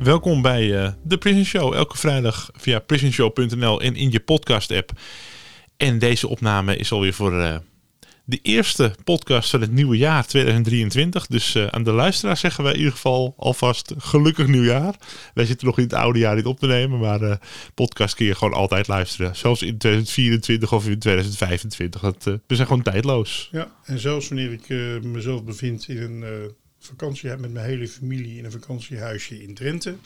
Welkom bij eh, de Prison Show. Elke vrijdag via prisonshow.nl en in je podcast app. En deze opname is alweer voor eh, de eerste podcast van het nieuwe jaar 2023. Dus eh, aan de luisteraars zeggen wij in ieder geval alvast gelukkig nieuwjaar. Wij zitten nog in het oude jaar niet op te nemen, maar eh podcast kun je gewoon altijd luisteren. Zelfs in 2024 of in 2025. Dat, eh, we zijn gewoon tijdloos. Ja, en zelfs wanneer ik eh, mezelf bevind in een eh vakantie met mijn hele familie in een vakantiehuisje in Drenthe,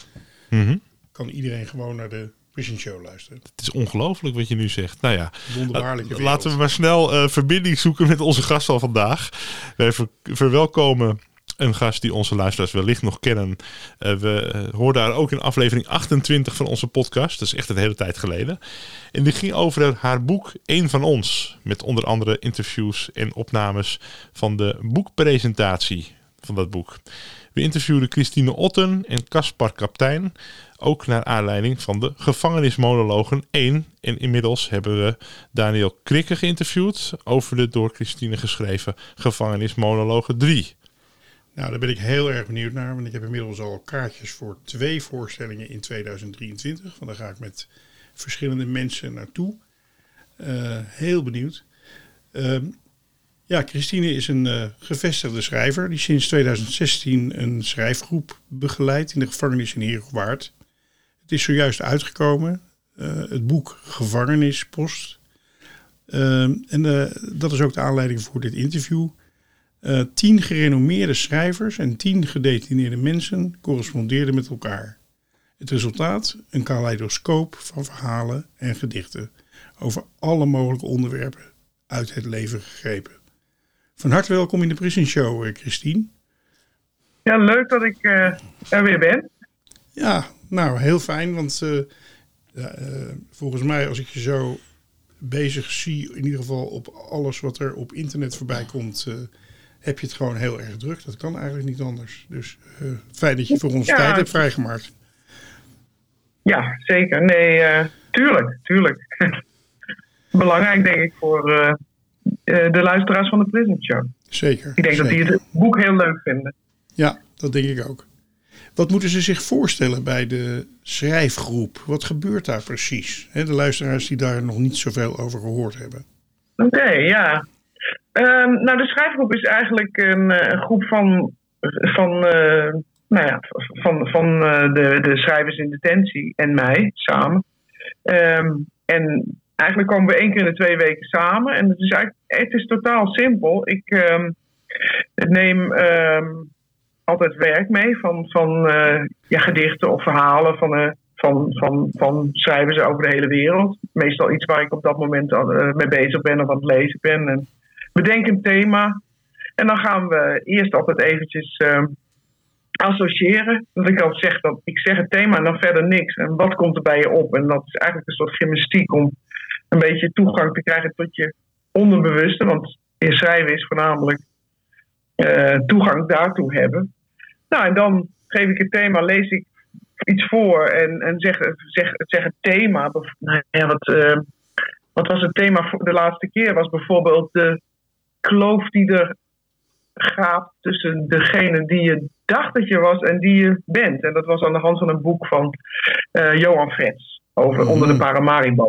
Mhm. kan iedereen gewoon naar de Prison Show luisteren. Het is ongelooflijk wat je nu zegt. Nou ja, Wonderbaarlijke La- wereld. Laten we maar snel eh, verbinding zoeken met onze gast van vandaag. Wij ver- verwelkomen een gast die onze luisteraars wellicht nog kennen. Eh, we eh, hoorden haar ook in aflevering 28 van onze podcast. Dat is echt een hele tijd geleden. En die ging over haar boek Eén van ons. Met onder andere interviews en opnames van de boekpresentatie van dat boek. We interviewden Christine Otten en Caspar Kaptein. Ook naar aanleiding van de gevangenismonologen 1. En inmiddels hebben we Daniel Krikke geïnterviewd over de door Christine geschreven gevangenismonologen 3. Nou, daar ben ik heel erg benieuwd naar, want ik heb inmiddels al kaartjes voor twee voorstellingen in 2023. Want daar ga ik met verschillende mensen naartoe. Eh, heel benieuwd. Ehm, ja, Christine is een eh, gevestigde schrijver die sinds 2016 een schrijfgroep begeleidt in de gevangenis in Heerhugowaard. Het is zojuist uitgekomen, eh, het boek Gevangenispost. Ehm, en eh, dat is ook de aanleiding voor dit interview. Tien gerenommeerde schrijvers en tien gedetineerde mensen correspondeerden met elkaar. Het resultaat? Een kaleidoscoop van verhalen en gedichten over alle mogelijke onderwerpen uit het leven gegrepen. Van harte welkom in de Prison Show, eh, Christine. Ja, leuk dat ik eh, er weer ben. Ja, nou heel fijn, want eh, ja, volgens mij als ik je zo bezig zie, in ieder geval op alles wat er op internet voorbij komt, heb je het gewoon heel erg druk. Dat kan eigenlijk niet anders. Dus fijn dat je voor ons Ja. tijd hebt vrijgemaakt. Ja, zeker. Nee, tuurlijk, tuurlijk. Belangrijk denk ik voor de luisteraars van de Prison Show. Zeker. Ik denk dat die het boek heel leuk vinden. Ja, dat denk ik ook. Wat moeten ze zich voorstellen bij de schrijfgroep? Wat gebeurt daar precies? De luisteraars die daar nog niet zoveel over gehoord hebben. Oké, ja. Ehm, nou, de schrijfgroep is eigenlijk een, eh, een groep van, van, eh, nou ja, van, van eh, de, de schrijvers in detentie en mij samen. Ehm, en eigenlijk komen we één keer in de twee weken samen. En het is, eigenlijk, het is totaal simpel. Ik ehm, neem ehm, altijd werk mee van, van eh, ja, gedichten of verhalen van, eh, van, van, van schrijvers over de hele wereld. Meestal iets waar ik op dat moment eh, mee bezig ben of aan het lezen ben. En bedenk een thema. En dan gaan we eerst altijd eventjes ehm, associëren. Dat ik al zeg dat ik zeg het thema en dan verder niks. En wat komt er bij je op? En dat is eigenlijk een soort gymnastiek om een beetje toegang te krijgen tot je onderbewuste. Want in schrijven is voornamelijk eh, toegang daartoe hebben. Nou, en dan geef ik het thema, lees ik iets voor en, en zeg, zeg, zeg het thema. Nou ja, wat, eh, wat was het thema voor de laatste keer? Was bijvoorbeeld de kloof die er gaat tussen degene die je dacht dat je was en die je bent. En dat was aan de hand van een boek van eh, Johan Frets over Onder de Paramaribo.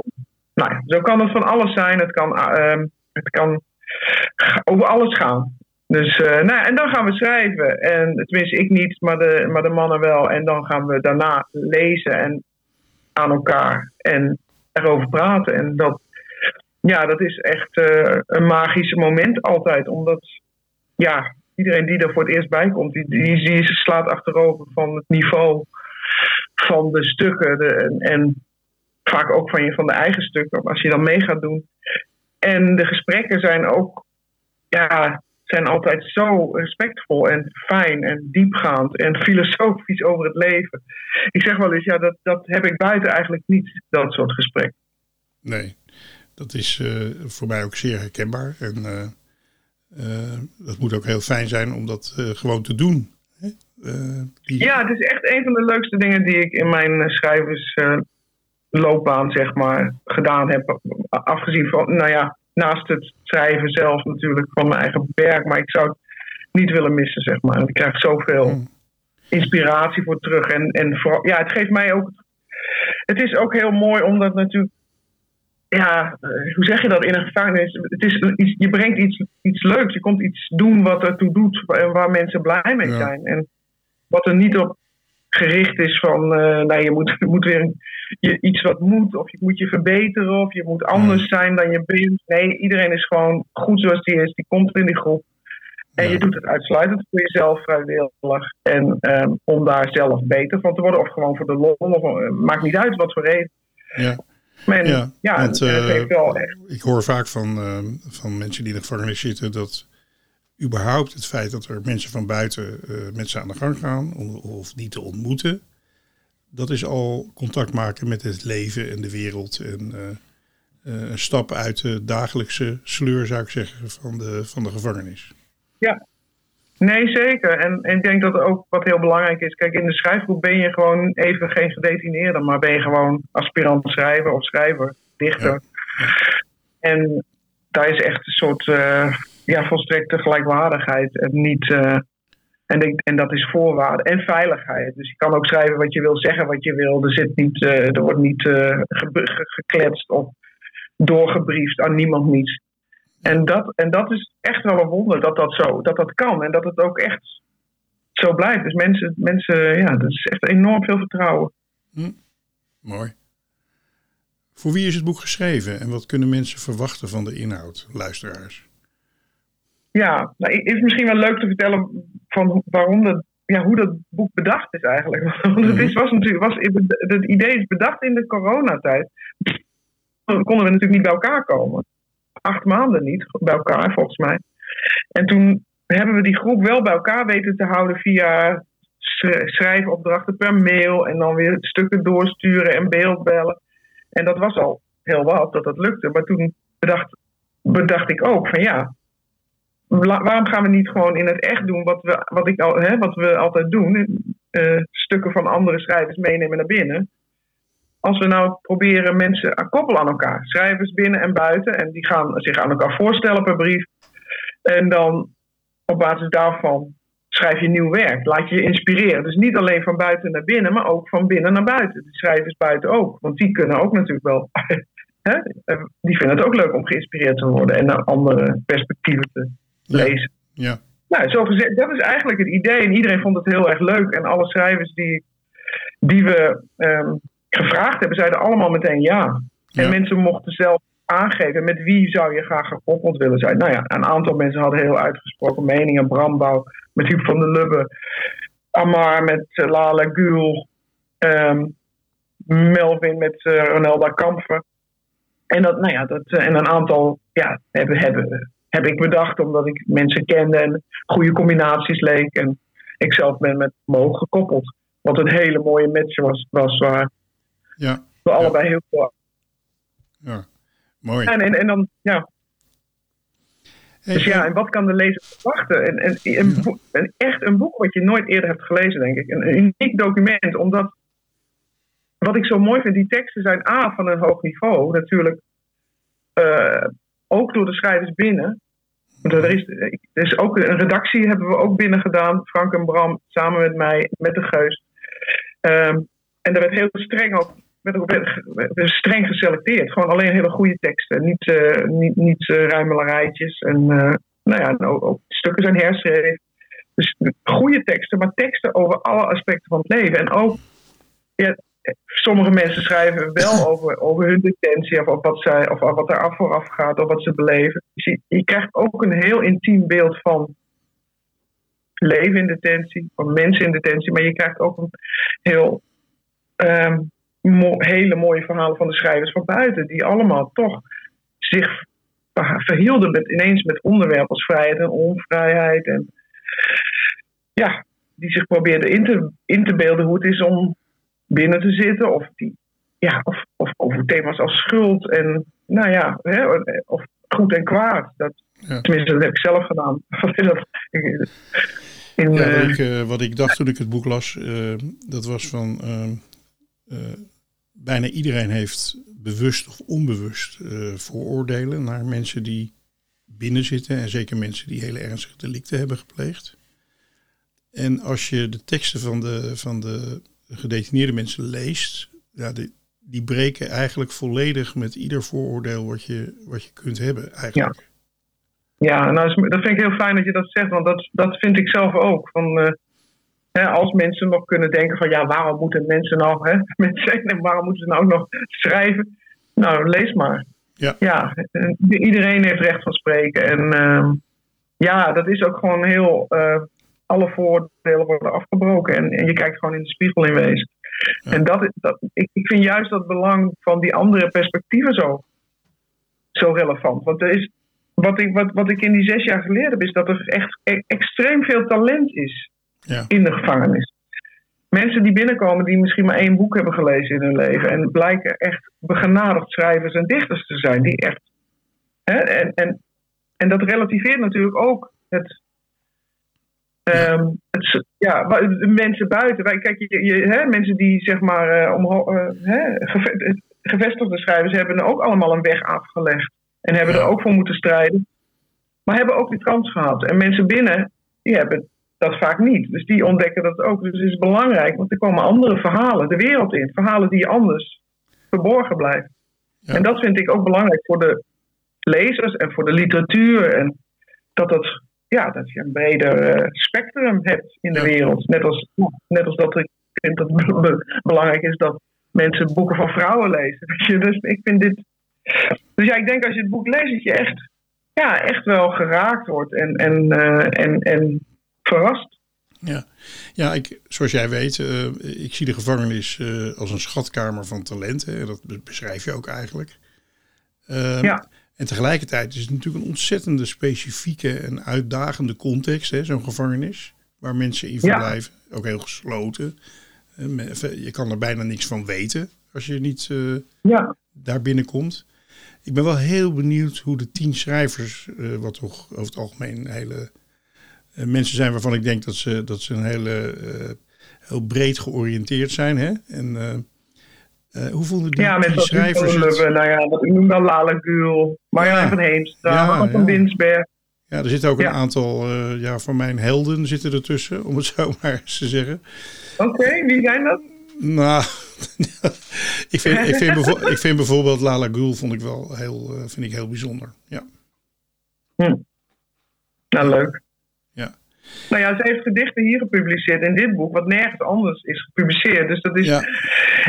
Nou, zo kan het van alles zijn. Het kan, eh, ehm, het kan over alles gaan. Dus, eh, nou, en dan gaan we schrijven. En tenminste, ik niet, maar de, maar de mannen wel. En dan gaan we daarna lezen en aan elkaar. En erover praten. En dat, ja, dat is echt eh, een magisch moment altijd. Omdat ja, iedereen die er voor het eerst bij komt, die, die, die slaat achterover van het niveau van de stukken. De, en, en vaak ook van, je, van de eigen stukken, als je dan mee gaat doen. En de gesprekken zijn ook ja, zijn altijd zo respectvol en fijn en diepgaand en filosofisch over het leven. Ik zeg wel eens, ja, dat, dat heb ik buiten eigenlijk niet, dat soort gesprekken. Nee, dat is uh, voor mij ook zeer herkenbaar. En uh, uh, dat moet ook heel fijn zijn om dat gewoon te doen. Hè? Die... Ja, het is echt een van de leukste dingen die ik in mijn schrijversloopbaan, zeg maar, gedaan heb. Afgezien van, nou ja, naast het schrijven zelf natuurlijk van mijn eigen werk. Maar ik zou het niet willen missen, zeg maar. Ik krijg zoveel hmm. inspiratie voor terug. En, en vooral, ja, het geeft mij ook. Het is ook heel mooi omdat natuurlijk. Ja, eh, hoe zeg je dat in een gevangenis? Het is iets, je brengt iets, iets leuks. Je komt iets doen wat ertoe doet en waar mensen blij mee zijn. En wat er niet op gericht is van, uh, nou, je moet, je moet weer je, iets wat moet, of je moet je verbeteren, of je moet anders zijn dan je bent. Nee, iedereen is gewoon goed zoals die is, die komt in die groep. En je doet het uitsluitend voor jezelf vrijwillig. En um, om daar zelf beter van te worden, of gewoon voor de lol, of, uh, maakt niet uit wat voor reden. Ja. Maar, ja, ja want, het, het heeft wel echt. Ik hoor vaak van, uh, van mensen die in de gevangenis zitten dat überhaupt het feit dat er mensen van buiten uh, met ze aan de gang gaan of, of die te ontmoeten, dat is al contact maken met het leven en de wereld. En uh, uh, een stap uit de dagelijkse sleur, zou ik zeggen, van de, van de gevangenis. Ja, nee, zeker. En, en ik denk dat ook wat heel belangrijk is. Kijk, in de schrijfgroep ben je gewoon even geen gedetineerde, maar ben je gewoon aspirant schrijver of schrijver, dichter. Ja. En daar is echt een soort ja, volstrekte gelijkwaardigheid. En, niet, uh, en, ik, en dat is voorwaarde. En veiligheid. Dus je kan ook schrijven wat je wil, zeggen wat je wil. Er, zit niet, uh, er wordt niet uh, ge gekletst of doorgebriefd aan niemand niets. En dat, en dat is echt wel een wonder dat dat zo dat dat kan. En dat het ook echt zo blijft. Dus mensen, mensen ja, dat is echt enorm veel vertrouwen. Hm. Mooi. Voor wie is het boek geschreven en wat kunnen mensen verwachten van de inhoud, luisteraars? Ja, nou, is misschien wel leuk te vertellen van waarom dat, ja, hoe dat boek bedacht is eigenlijk. Want het is, was natuurlijk, was, het idee is bedacht in de coronatijd. Dan konden we natuurlijk niet bij elkaar komen. Acht maanden niet bij elkaar, volgens mij. En toen hebben we die groep wel bij elkaar weten te houden via schrijfopdrachten per mail. En dan weer stukken doorsturen en beeldbellen. En dat was al heel wat dat dat lukte. Maar toen bedacht, bedacht ik ook van ja, waarom gaan we niet gewoon in het echt doen wat we, wat ik al, hè, wat we altijd doen? Uh, stukken van andere schrijvers meenemen naar binnen. Als we nou proberen mensen aan koppelen aan elkaar, schrijvers binnen en buiten, en die gaan zich aan elkaar voorstellen per brief. En dan op basis daarvan schrijf je nieuw werk. Laat je je inspireren. Dus niet alleen van buiten naar binnen, maar ook van binnen naar buiten. De schrijvers buiten ook. Want die kunnen ook natuurlijk wel. hè? Die vinden het ook leuk om geïnspireerd te worden en naar andere perspectieven te lezen. Ja. Nou, zo gezegd, dat is eigenlijk het idee. En iedereen vond het heel erg leuk. En alle schrijvers die, die we um, gevraagd hebben, zeiden allemaal meteen ja. ja. En mensen mochten zelf aangeven met wie zou je graag gekoppeld willen zijn. Nou ja, een aantal mensen hadden heel uitgesproken meningen. Brandbouw met Huub van der Lubbe. Amar met uh, Lala Gül. Um, Melvin met uh, Ronelda Kamfer. En, dat, nou ja, dat, uh, en een aantal ja, hebben, hebben heb ik bedacht omdat ik mensen kende en goede combinaties leek. En ik zelf ben met Mo gekoppeld. Wat een hele mooie match was, was waar ja. we allebei heel veel. Ja, mooi. En, en, en dan, ja. Hey, dus ja, en wat kan de lezer verwachten? En, en, een echt een boek wat je nooit eerder hebt gelezen, denk ik. Een, uniek document, omdat wat ik zo mooi vind, die teksten zijn A van een hoog niveau, natuurlijk. Uh, ook door de schrijvers binnen. Er is, er is ook een redactie hebben we ook binnen gedaan, Frank en Bram, samen met mij, met de Geus. Um, en er werd heel streng ook werd streng geselecteerd. Gewoon alleen hele goede teksten. Niet, uh, niet, niet uh, ruimelarijtjes. En uh, nou ja, ook, ook, stukken zijn herschreven. Dus goede teksten, maar teksten over alle aspecten van het leven. En ook, sommige mensen schrijven wel over, over hun detentie of, wat, zij, of, wat er af vooraf gaat of wat ze beleven. Je, je krijgt ook een heel intiem beeld van leven in detentie, van mensen in detentie, maar je krijgt ook een heel ehm, hele mooie verhalen van de schrijvers van buiten, die allemaal toch zich verhielden met, ineens met onderwerpen als vrijheid en onvrijheid. En ja, die zich probeerden in te, in te beelden hoe het is om binnen te zitten. Of, die, ja, of, of over thema's als schuld en nou ja, hè, of goed en kwaad. Dat, Tenminste, dat heb ik zelf gedaan. In, ja, wat, ik, uh, wat ik dacht toen ik het boek las, uh, dat was van uh, bijna iedereen heeft bewust of onbewust vooroordelen naar mensen die binnen zitten en zeker mensen die hele ernstige delicten hebben gepleegd. En als je de teksten van de, van de gedetineerde mensen leest, ja, die, die breken eigenlijk volledig met ieder vooroordeel wat je, wat je kunt hebben eigenlijk. Ja. Ja, nou, dat vind ik heel fijn dat je dat zegt, want dat, dat vind ik zelf ook. Van, uh, hè, als mensen nog kunnen denken van ja, waarom moeten mensen nou, hè, mensen, waarom moeten ze nou nog schrijven? Nou, lees maar. Ja. ja iedereen heeft recht van spreken. En uh, ja, dat is ook gewoon heel. Uh, alle voordelen worden afgebroken en, en, je kijkt gewoon in de spiegel in wezen. En dat, dat, ik, ik vind juist dat belang van die andere perspectieven zo, zo relevant. Want er is, wat ik, wat, wat ik in die zes jaar geleerd heb, is dat er echt e-, extreem veel talent is ja. in de gevangenis. Mensen die binnenkomen die misschien maar één boek hebben gelezen in hun leven en blijken echt begenadigd schrijvers en dichters te zijn. Die echt, hè, en, en, en dat relativeert natuurlijk ook het, Um, het, ja, de mensen buiten. Kijk, je, je, hè, mensen die zeg maar uh, omhoog, uh, hè, gevestigde schrijvers hebben ook allemaal een weg afgelegd. En hebben er ook voor moeten strijden. Maar hebben ook die kans gehad. En mensen binnen, die hebben dat vaak niet. Dus die ontdekken dat ook. Dus het is belangrijk, want er komen andere verhalen de wereld in. Verhalen die anders verborgen blijven. En dat vind ik ook belangrijk voor de lezers en voor de literatuur. En dat, dat, ja, dat je een breder eh, spectrum hebt in de wereld. Net als, net als dat ik vind dat het belangrijk is dat mensen boeken van vrouwen lezen. Dus ik vind dit dus ja, ik denk als je het boek leest, dat je echt, ja, echt wel geraakt wordt en, en, uh, en, en verrast. Ja, ja ik, zoals jij weet, uh, ik zie de gevangenis uh, als een schatkamer van talenten. Dat beschrijf je ook eigenlijk. Uh, ja. En tegelijkertijd is het natuurlijk een ontzettende specifieke en uitdagende context, zo'n gevangenis, waar mensen in verblijven. Ja. Ook heel gesloten. Je kan er bijna niks van weten als je niet ja. daar binnenkomt. Ik ben wel heel benieuwd hoe de tien schrijvers, uh, wat toch over het algemeen hele uh, mensen zijn waarvan ik denk dat ze, dat ze een hele uh, heel breed georiënteerd zijn. Hè? En hoe vonden die ja, tien schrijvers het? Nou ja, wat ik noem dan Marjolein ja. van Heemstra, ja, van Binsberg. Ja, er zitten ook een aantal ja, van mijn helden zitten ertussen, om het zo maar eens te zeggen. Oké, wie zijn dat? Nou, ik, vind, ik, vind ik vind bijvoorbeeld Lala Gul vond ik wel heel, uh, vind ik heel bijzonder. Ja. Hm. Nou, leuk. Nou ja, ze heeft gedichten hier gepubliceerd in dit boek, wat nergens anders is gepubliceerd. Dus dat is. Ja.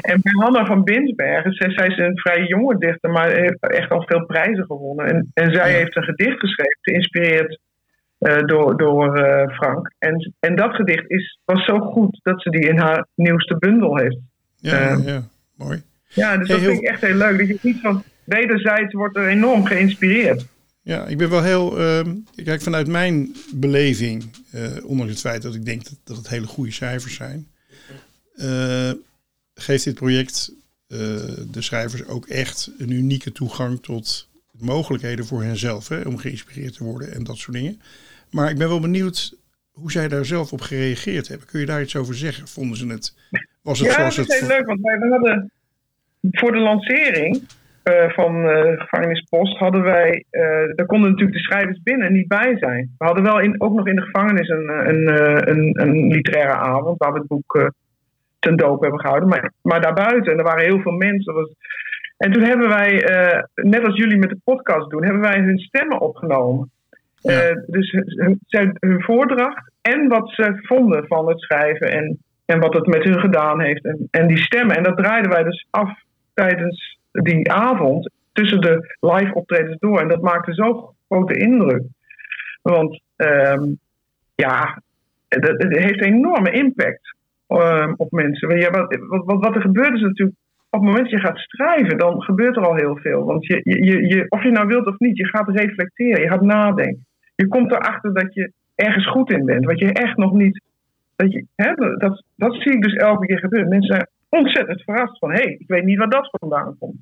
En bij Hanna van Binsbergen, zij, zij, is een vrij jonge dichter, maar heeft echt al veel prijzen gewonnen. En, en zij heeft een gedicht geschreven, geïnspireerd uh, door, door uh, Frank. En, en dat gedicht is, was zo goed dat ze die in haar nieuwste bundel heeft. Ja, uh, ja mooi. Ja, dus dat vind ik echt heel leuk. Dat je niet van wederzijds wordt er enorm geïnspireerd. Ja, ik ben wel heel. Uh, kijk, vanuit mijn beleving, ondanks het feit dat ik denk dat, dat het hele goede cijfers zijn, geeft dit project de schrijvers ook echt een unieke toegang tot mogelijkheden voor henzelf hè, om geïnspireerd te worden en dat soort dingen. Maar ik ben wel benieuwd hoe zij daar zelf op gereageerd hebben. Kun je daar iets over zeggen? Vonden ze het? Was het ja, zoals dat is heel leuk, want wij hadden voor de lancering uh, van uh, Gevangenispost hadden wij, uh, daar konden natuurlijk de schrijvers binnen niet bij zijn. We hadden wel in, ook nog in de gevangenis een, een, een, een literaire avond waar we het boek ten doop hebben gehouden. Maar, maar daarbuiten, en er waren heel veel mensen. Was, en toen hebben wij, net als jullie met de podcast doen, hebben wij hun stemmen opgenomen. Dus hun, hun, voordracht en wat ze vonden van het schrijven. En en wat het met hun gedaan heeft. En, en die stemmen. En dat draaiden wij dus af tijdens die avond tussen de live optredens door. En dat maakte zo'n grote indruk. Want ehm, ja, het, heeft een enorme impact um, op mensen. Ja, wat, wat, wat, er gebeurt is natuurlijk, op het moment dat je gaat schrijven, dan gebeurt er al heel veel. Want je, je, je, of je nou wilt of niet, je gaat reflecteren, je gaat nadenken. Je komt erachter dat je ergens goed in bent, wat je echt nog niet. Dat, je, hè, dat, dat zie ik dus elke keer gebeuren. Mensen ontzettend verrast van: hé, hey, ik weet niet waar dat vandaan komt.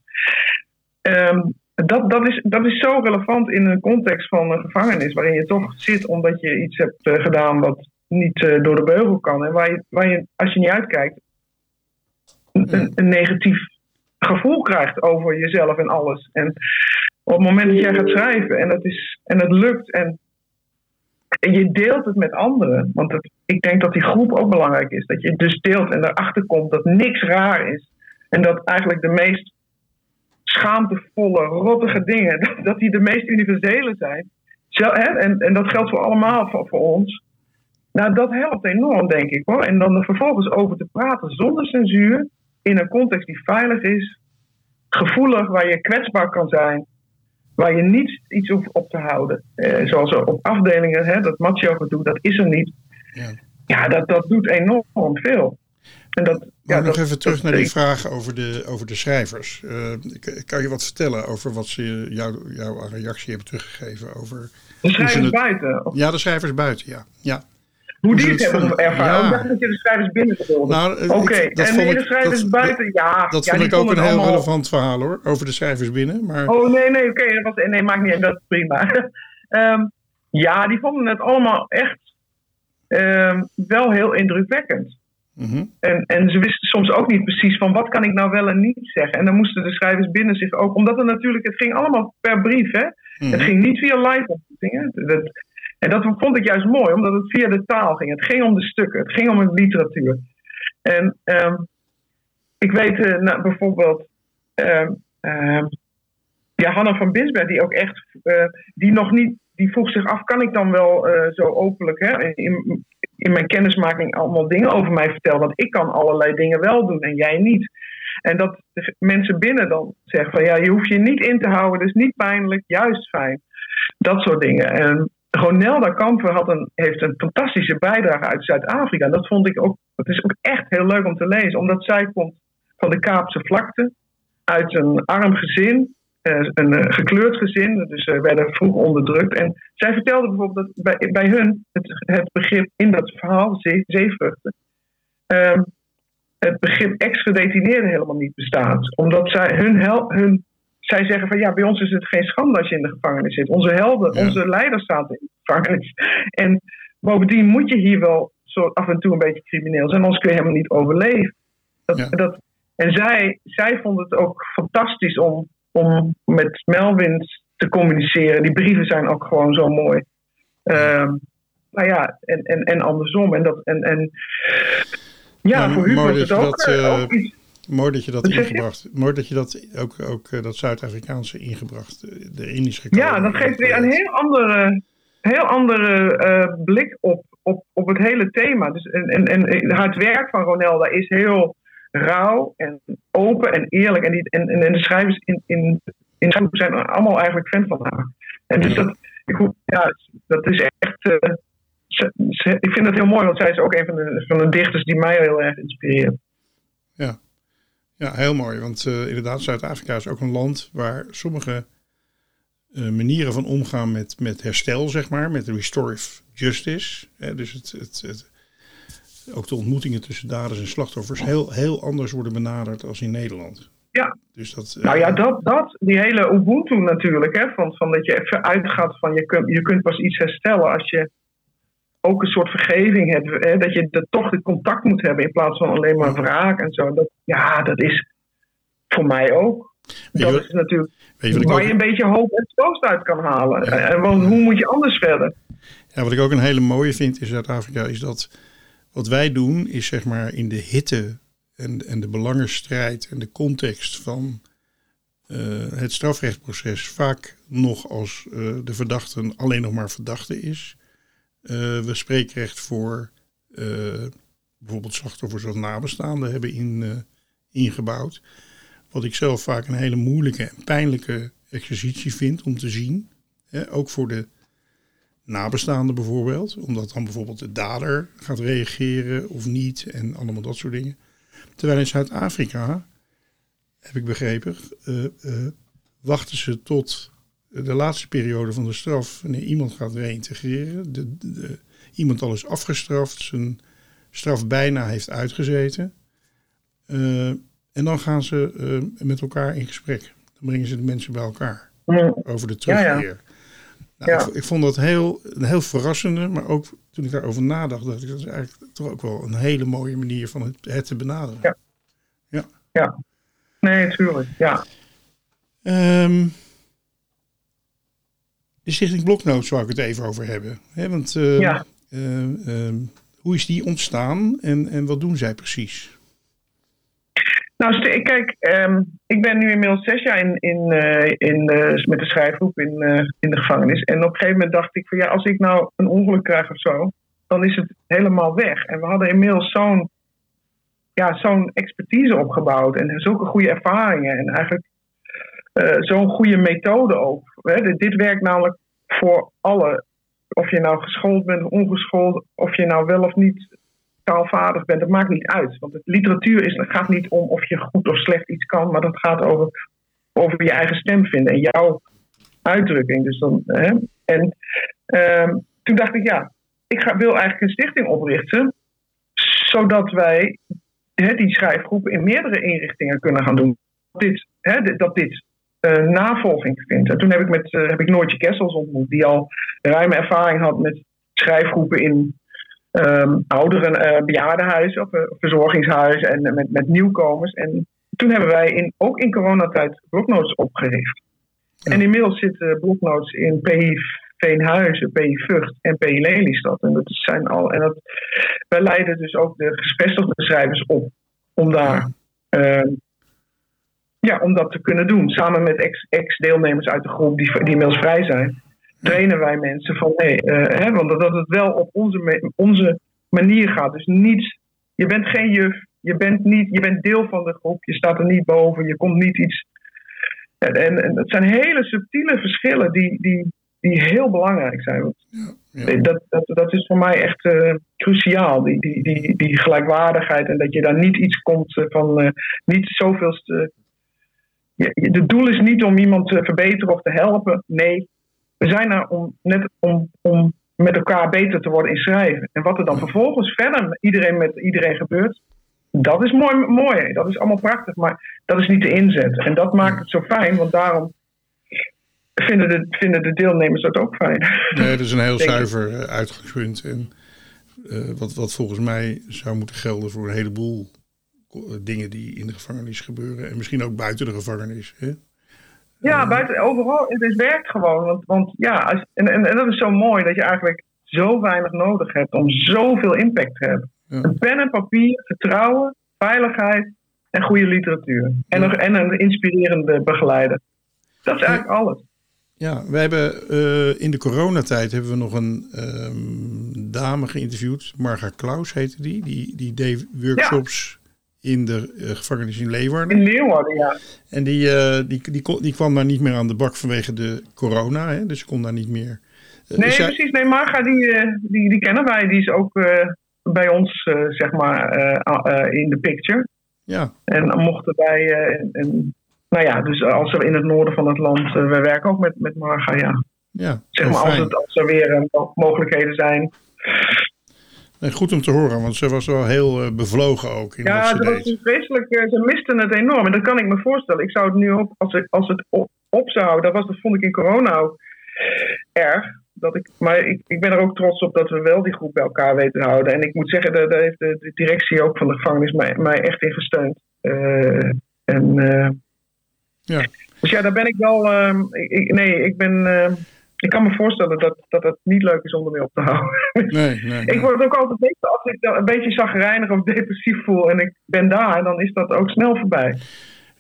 Um, dat, dat, is, dat is zo relevant in een context van een gevangenis, waarin je toch zit omdat je iets hebt uh, gedaan wat niet uh, door de beugel kan. En waar je, waar je, als je niet uitkijkt, een, een, negatief gevoel krijgt over jezelf en alles. En op het moment dat jij gaat schrijven en het, is, en het lukt en, en je deelt het met anderen, want het, ik denk dat die groep ook belangrijk is. Dat je dus deelt en erachter komt dat niks raar is. En dat eigenlijk de meest schaamtevolle, rottige dingen, dat, dat die de meest universele zijn. Zo, hè? En, en dat geldt voor allemaal voor, voor ons. Nou, dat helpt enorm, denk ik hoor. En dan er vervolgens over te praten zonder censuur, in een context die veilig is, gevoelig, waar je kwetsbaar kan zijn, waar je niet iets hoeft op te houden. Eh, zoals op afdelingen, hè, dat macho gedoe, dat is er niet. Ja, ja dat, dat doet enorm veel. En dat, ja, nog even terug naar die vraag over de, over de schrijvers. Uh, kan je wat vertellen over wat ze jou, jouw reactie hebben teruggegeven over... De schrijvers buiten? Ja, de schrijvers buiten, ja. ja. Hoe die het hebben ervaren. Ja. dat je de schrijvers binnen Nou, Oké, okay. en de schrijvers dat, buiten, ja. Dat ja, vond ik ook een heel relevant verhaal hoor, over de schrijvers binnen. Maar... Oh nee, nee, oké, okay, nee, maakt niet uit, dat is prima. um, ja, die vonden het allemaal echt um, wel heel indrukwekkend. Mm en, en ze wisten soms ook niet precies van wat kan ik nou wel en niet zeggen. En dan moesten de schrijvers binnen zich ook, omdat het natuurlijk, het ging allemaal per brief, hè. Mm Het ging niet via live ontmoetingen. En dat vond ik juist mooi, omdat het via de taal ging. Het ging om de stukken, het ging om de literatuur. En um, ik weet uh, nou, bijvoorbeeld, um, Hanna van Binsberg, die ook echt, uh, die nog niet, die vroeg zich af, kan ik dan wel uh, zo openlijk hè, in, in mijn kennismaking allemaal dingen over mij vertellen? Want ik kan allerlei dingen wel doen en jij niet. En dat mensen binnen dan zeggen van ja, je hoeft je niet in te houden, dus niet pijnlijk, juist fijn. Dat soort dingen. En Ronelda Kamper had een, heeft een fantastische bijdrage uit Zuid-Afrika. Dat vond ik ook, het is ook echt heel leuk om te lezen, omdat zij komt van de Kaapse vlakte, uit een arm gezin, eh, een eh, gekleurd gezin, dus ze werden vroeg onderdrukt. En zij vertelde bijvoorbeeld dat bij, bij hun het, begrip in dat verhaal, zeevruchten, ehm, het begrip ex-gedetineerde helemaal niet bestaat. Omdat zij hun, hun zij zeggen van ja, bij ons is het geen schande als je in de gevangenis zit. Onze helden, onze leiders staan in de gevangenis. En bovendien moet je hier wel zo af en toe een beetje crimineel zijn, anders kun je helemaal niet overleven. Dat, dat, en zij, zij vonden het ook fantastisch om, om met Melvin te communiceren. Die brieven zijn ook gewoon zo mooi. Um, nou ja, en, en, en andersom. En, dat, en, en ja, voor u was het ook, dat, uh, ook iets Mooi dat je dat ingebracht. Mooi dat je dat ook, ook eh, dat Zuid-Afrikaanse ingebracht, eh, erin is gekomen. Ja, dat geeft weer een heel andere, heel andere uh, blik op, op, op het hele thema. Dus, en, en, en het werk van Ronelda is heel rauw en open en eerlijk. En, die, en, en de schrijvers in, in, in zijn allemaal eigenlijk fan van haar. En dus dat, ik, ja, dat is echt. Uh, ik vind het heel mooi, want zij is ook een van de, van de dichters die mij heel erg inspireert. Ja. Ja, heel mooi. Want uh, inderdaad, Zuid-Afrika is ook een land waar sommige uh, manieren van omgaan met, met herstel, zeg maar, met restorative justice. Hè, dus het, het, het, ook de ontmoetingen tussen daders en slachtoffers heel, heel anders worden benaderd als in Nederland. Ja. Dus dat, uh, nou ja, dat, dat, die hele Ubuntu natuurlijk, hè, van, van dat je even uitgaat van je kunt, je kunt pas iets herstellen als je ook een soort vergeving hebt. Hè, dat je de, toch de contact moet hebben in plaats van alleen maar wraak en zo. Dat, ja, dat is voor mij ook. dat is natuurlijk je waar je een beetje hoop en troost uit kan halen. En, want hoe moet je anders verder? Ja, wat ik ook een hele mooie vind in Zuid-Afrika is dat wat wij doen is zeg maar in de hitte en, en de belangenstrijd en de context van uh, het strafrechtproces vaak nog als uh, de verdachte alleen nog maar verdachte is. Uh, we spreekrecht voor uh, bijvoorbeeld slachtoffers of nabestaanden hebben in, ingebouwd. Wat ik zelf vaak een hele moeilijke en pijnlijke exercitie vind om te zien. Hè, ook voor de nabestaanden bijvoorbeeld. Omdat dan bijvoorbeeld de dader gaat reageren of niet en allemaal dat soort dingen. Terwijl in Zuid-Afrika, heb ik begrepen, wachten ze tot de laatste periode van de straf, wanneer iemand gaat reïntegreren. De, de, iemand al is afgestraft, zijn straf bijna heeft uitgezeten. Uh, en dan gaan ze met elkaar in gesprek. Dan brengen ze de mensen bij elkaar over de terugkeer. Ja, ja. Nou, ik, ik, vond dat heel, een heel verrassende, maar ook toen ik daarover nadacht, dacht ik dat is eigenlijk toch ook wel een hele mooie manier van het, het te benaderen. Ja. Ja. ja. Nee, natuurlijk. Ja. Um, de Stichting Bloknoot zou ik het even over hebben. Want uh, ja. uh, hoe is die ontstaan en, en wat doen zij precies? Nou, kijk, um, ik ben nu inmiddels zes jaar in, in, uh, in, uh, met de schrijfgroep in, uh, in de gevangenis. En op een gegeven moment dacht ik van ja, als ik nou een ongeluk krijg of zo, dan is het helemaal weg. En we hadden inmiddels zo'n ja, zo'n expertise opgebouwd en zulke goede ervaringen. En eigenlijk zo'n goede methode ook. Hè. Dit werkt namelijk voor alle. Of je nou geschoold bent of ongeschoold, of je nou wel of niet taalvaardig bent, dat maakt niet uit. Want de literatuur is, het gaat niet om of je goed of slecht iets kan, maar dat gaat over, over je eigen stem vinden en jouw uitdrukking. Dus dan, hè? En uh, toen dacht ik, ja, ik ga, wil eigenlijk een stichting oprichten, zodat wij hè, die schrijfgroepen in meerdere inrichtingen kunnen gaan doen. Dit, hè, dat dit uh, navolging vindt. En toen heb ik, met, uh, heb ik Noortje Kessels ontmoet, die al ruime ervaring had met schrijfgroepen in um, ouderen, uh, bejaardenhuizen of verzorgingshuizen en met, met nieuwkomers. En toen hebben wij in, ook in coronatijd bloknotes opgericht. En inmiddels zitten bloknotes in PI Veenhuizen, PI Vught en PI Lelystad. En dat zijn al. En dat, wij leiden dus ook de gespestigde schrijvers op om daar. Uh, ja, om dat te kunnen doen. Samen met ex-deelnemers uit de groep die, die inmiddels vrij zijn trainen wij mensen van nee, uh, hè, want dat het wel op onze, onze manier gaat. Dus niet, je bent geen juf, je bent, niet, je bent deel van de groep, je staat er niet boven, je komt niet iets. En, en, het zijn hele subtiele verschillen die, die, die heel belangrijk zijn. Ja, Dat, dat, dat is voor mij echt uh, cruciaal, die, die, die, die gelijkwaardigheid. En dat je daar niet iets komt uh, van uh, niet zoveel. Het doel is niet om iemand te verbeteren of te helpen. Nee, we zijn er om, net om, om met elkaar beter te worden in schrijven. En wat er dan vervolgens verder iedereen met iedereen gebeurt, dat is mooi, mooi. Dat is allemaal prachtig, maar dat is niet de inzet. En dat maakt het zo fijn, want daarom vinden de, vinden de deelnemers dat ook fijn. Nee, dat is een heel zuiver eh, uitgangspunt. En uh, wat, wat volgens mij zou moeten gelden voor een heleboel eh, dingen die in de gevangenis gebeuren. En misschien ook buiten de gevangenis. Hè? Ja, buiten, overal. Het werkt gewoon. Want, want ja, als, en, en, en, dat is zo mooi dat je eigenlijk zo weinig nodig hebt om zoveel impact te hebben. Een pen en papier, vertrouwen, veiligheid en goede literatuur. En, nog, en een inspirerende begeleider. Dat is eigenlijk alles. Ja, we hebben uh, in de coronatijd hebben we nog een um, dame geïnterviewd. Marga Klaus heette die. Die, die deed workshops in de uh, gevangenis in Leeuwarden. In Leeuwarden, ja. En die, uh, die, die, die, kwam daar niet meer aan de bak vanwege de corona, hè? dus ze kon daar niet meer. Uh, nee, precies. Nee, Marga, die, die, die kennen wij. Die is ook bij ons, zeg maar, in de picture. Ja. En mochten wij, en, nou ja, dus als er in het noorden van het land, we werken ook met, met Marga, ja. Ja, zeg maar, als, het, als er weer mogelijkheden zijn goed om te horen, want ze was wel heel uh, bevlogen ook. In ja, ze was vreselijk. Uh, ze misten het enorm. En dat kan ik me voorstellen. Ik zou het nu op, als, ik, als het op, op zou, dat, was, dat vond ik in corona ook erg. Dat ik, maar ik, ik ben er ook trots op dat we wel die groep bij elkaar weten te houden. En ik moet zeggen, daar, heeft de, de, directie ook van de gevangenis mij, mij echt in gesteund. Uh, en, ja. Dus ja, daar ben ik wel. Ehm, ik, nee, ik ben ehm, ik kan me voorstellen dat, dat het niet leuk is om ermee op te houden. Nee, nee, Ik word ook altijd beter als ik een beetje zagrijnig of depressief voel en ik ben daar, dan is dat ook snel voorbij.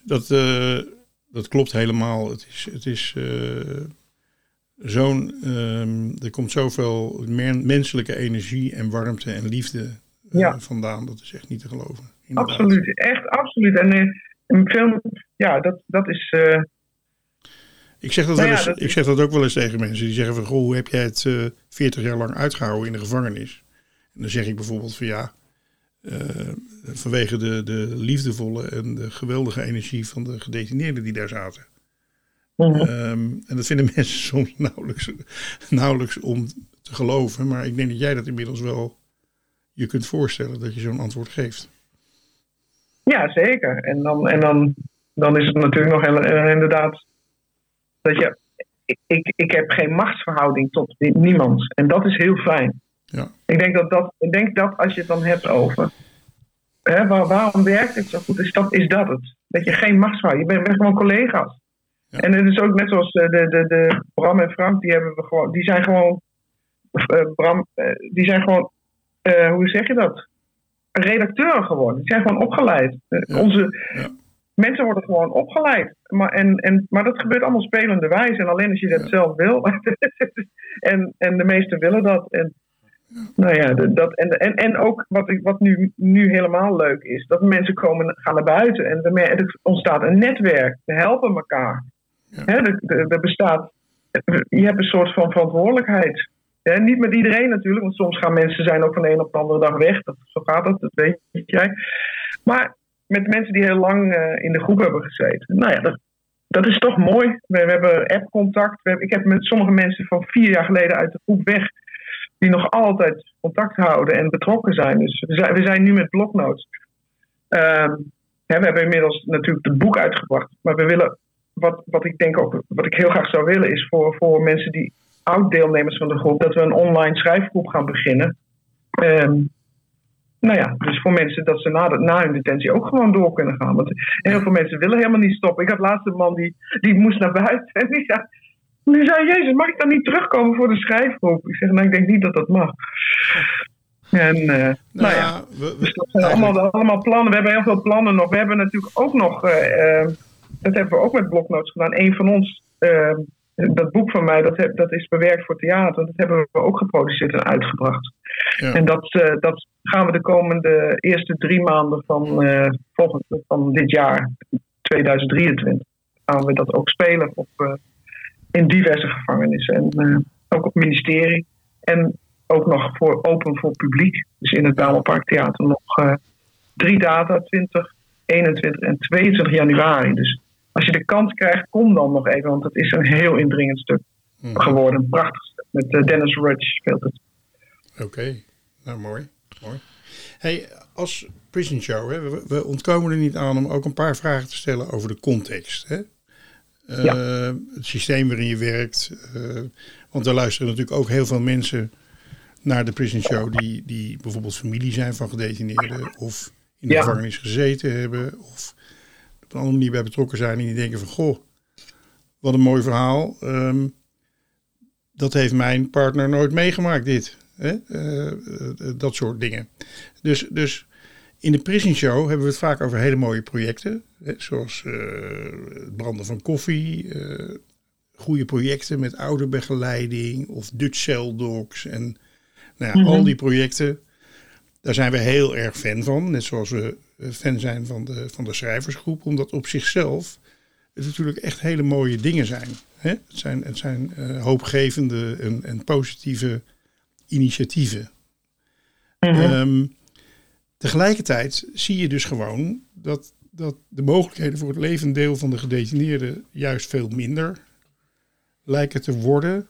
Dat, uh, dat klopt helemaal. Het is, het is uh, zo'n. Uh, er komt zoveel menselijke energie en warmte en liefde Ja. vandaan. Dat is echt niet te geloven. Inderdaad. Absoluut, echt absoluut. En, en veel, ja, dat, dat is. Ik zeg dat, Nou wel ja, eens, dat ik zeg dat ook wel eens tegen mensen. Die zeggen van, goh, hoe heb jij het eh 40 jaar lang uitgehouden in de gevangenis? En dan zeg ik bijvoorbeeld van, ja, eh, vanwege de, de liefdevolle en de geweldige energie van de gedetineerden die daar zaten. Mhm. Ehm, en dat vinden mensen soms nauwelijks, nauwelijks om te geloven. Maar ik denk dat jij dat inmiddels wel je kunt voorstellen dat je zo'n antwoord geeft. Ja, zeker. En dan, en dan, dan is het natuurlijk nog inderdaad dat je. Ik, ik, ik heb geen machtsverhouding tot ni- niemand. En dat is heel fijn. Ja. Ik denk dat, dat, ik denk dat als je het dan hebt over. Hè, waar, waarom werkt het zo goed? Is dat, is dat het? Dat je geen machtsverhouding. Je bent, bent gewoon collega's. Ja. En het is ook net zoals eh, de, de, de Bram en Frank, die, hebben we gewoon, die zijn gewoon. eh, Bram, eh, die zijn gewoon. hoe zeg je dat? Redacteur geworden. Die zijn gewoon opgeleid. Ja. Onze Ja. Mensen worden gewoon opgeleid. Maar, en, en, maar dat gebeurt allemaal spelende wijze. En alleen als je dat Ja. zelf wil. en, en de meesten willen dat. En, nou ja, dat, en, en, en ook wat, ik- wat nu, nu helemaal leuk is. Dat mensen komen, gaan naar buiten. En er ontstaat een netwerk. We helpen elkaar. Ja. Hè, er, bestaat... Je hebt een soort van verantwoordelijkheid. Niet met iedereen natuurlijk. Want soms gaan mensen zijn ook van de een op de andere dag weg. Dat, zo gaat het, dat weet jij. Maar met mensen die heel lang eh, in de groep hebben gezeten. Nou ja, dat, dat is toch mooi. We, we hebben app-contact. Ik heb met sommige mensen van vier jaar geleden uit de groep weg. Die nog altijd contact houden en betrokken zijn. Dus we zijn, we zijn nu met bloknotes. Ehm, we hebben inmiddels natuurlijk het boek uitgebracht. Maar we willen, wat, wat ik denk ook, wat ik heel graag zou willen, is voor, voor mensen die oud-deelnemers van de groep, dat we een online schrijfgroep gaan beginnen. Ehm, nou ja, dus voor mensen dat ze na, de, na hun detentie ook gewoon door kunnen gaan. Want heel veel mensen willen helemaal niet stoppen. Ik had laatst een man die, die moest naar buiten. En die zei, die zei, Jezus, mag ik dan niet terugkomen voor de schrijfgroep? Ik zeg, nou, ik denk niet dat dat mag. En eh, nou, ja, we, we- dus dat zijn eigenlijk- allemaal, allemaal plannen. We hebben heel veel plannen nog. We hebben natuurlijk ook nog, eh, eh, dat hebben we ook met bloknotes gedaan. Een van ons, dat boek van mij, dat, heb, dat is bewerkt voor theater. Dat hebben we ook geproduceerd en uitgebracht. Ja. En dat, eh, dat gaan we de komende eerste drie maanden van, eh, volgend, van dit jaar, 2023, gaan we dat ook spelen op, eh, in diverse gevangenissen. En ook op het ministerie. En ook nog voor, open voor publiek. Dus in het Bijlmerpark Theater nog drie data, 20, 21 en 22 januari. Dus als je de kans krijgt, kom dan nog even. Want het is een heel indringend stuk Hm. geworden. Een prachtig stuk. Met Dennis Rudge speelt het. Oké, nou mooi. mooi. Hey, als Prison Show, hè, we, we ontkomen er niet aan om ook een paar vragen te stellen over de context. Hè? Eh, Het systeem waarin je werkt. eh, want er luisteren natuurlijk ook heel veel mensen naar de Prison Show die, die bijvoorbeeld familie zijn van gedetineerden of in de Ja. gevangenis gezeten hebben of op een andere manier bij betrokken zijn en die denken van goh, wat een mooi verhaal. Ehm, dat heeft mijn partner nooit meegemaakt, dit. Hè? Eh, eh, dat soort dingen. Dus, dus in de Prison Show hebben we het vaak over hele mooie projecten. Hè? Zoals eh, het branden van koffie. goede projecten met ouderbegeleiding. Of Dutch Cell Dogs. En nou ja, Mhm. al die projecten. Daar zijn we heel erg fan van. Net zoals we fan zijn van de, van de schrijversgroep. Omdat op zichzelf het natuurlijk echt hele mooie dingen zijn. Hè? Het zijn, het zijn hoopgevende en, en positieve initiatieven. Mhm. Ehm, tegelijkertijd zie je dus gewoon dat, dat de mogelijkheden voor het levendeel van de gedetineerden juist veel minder lijken te worden.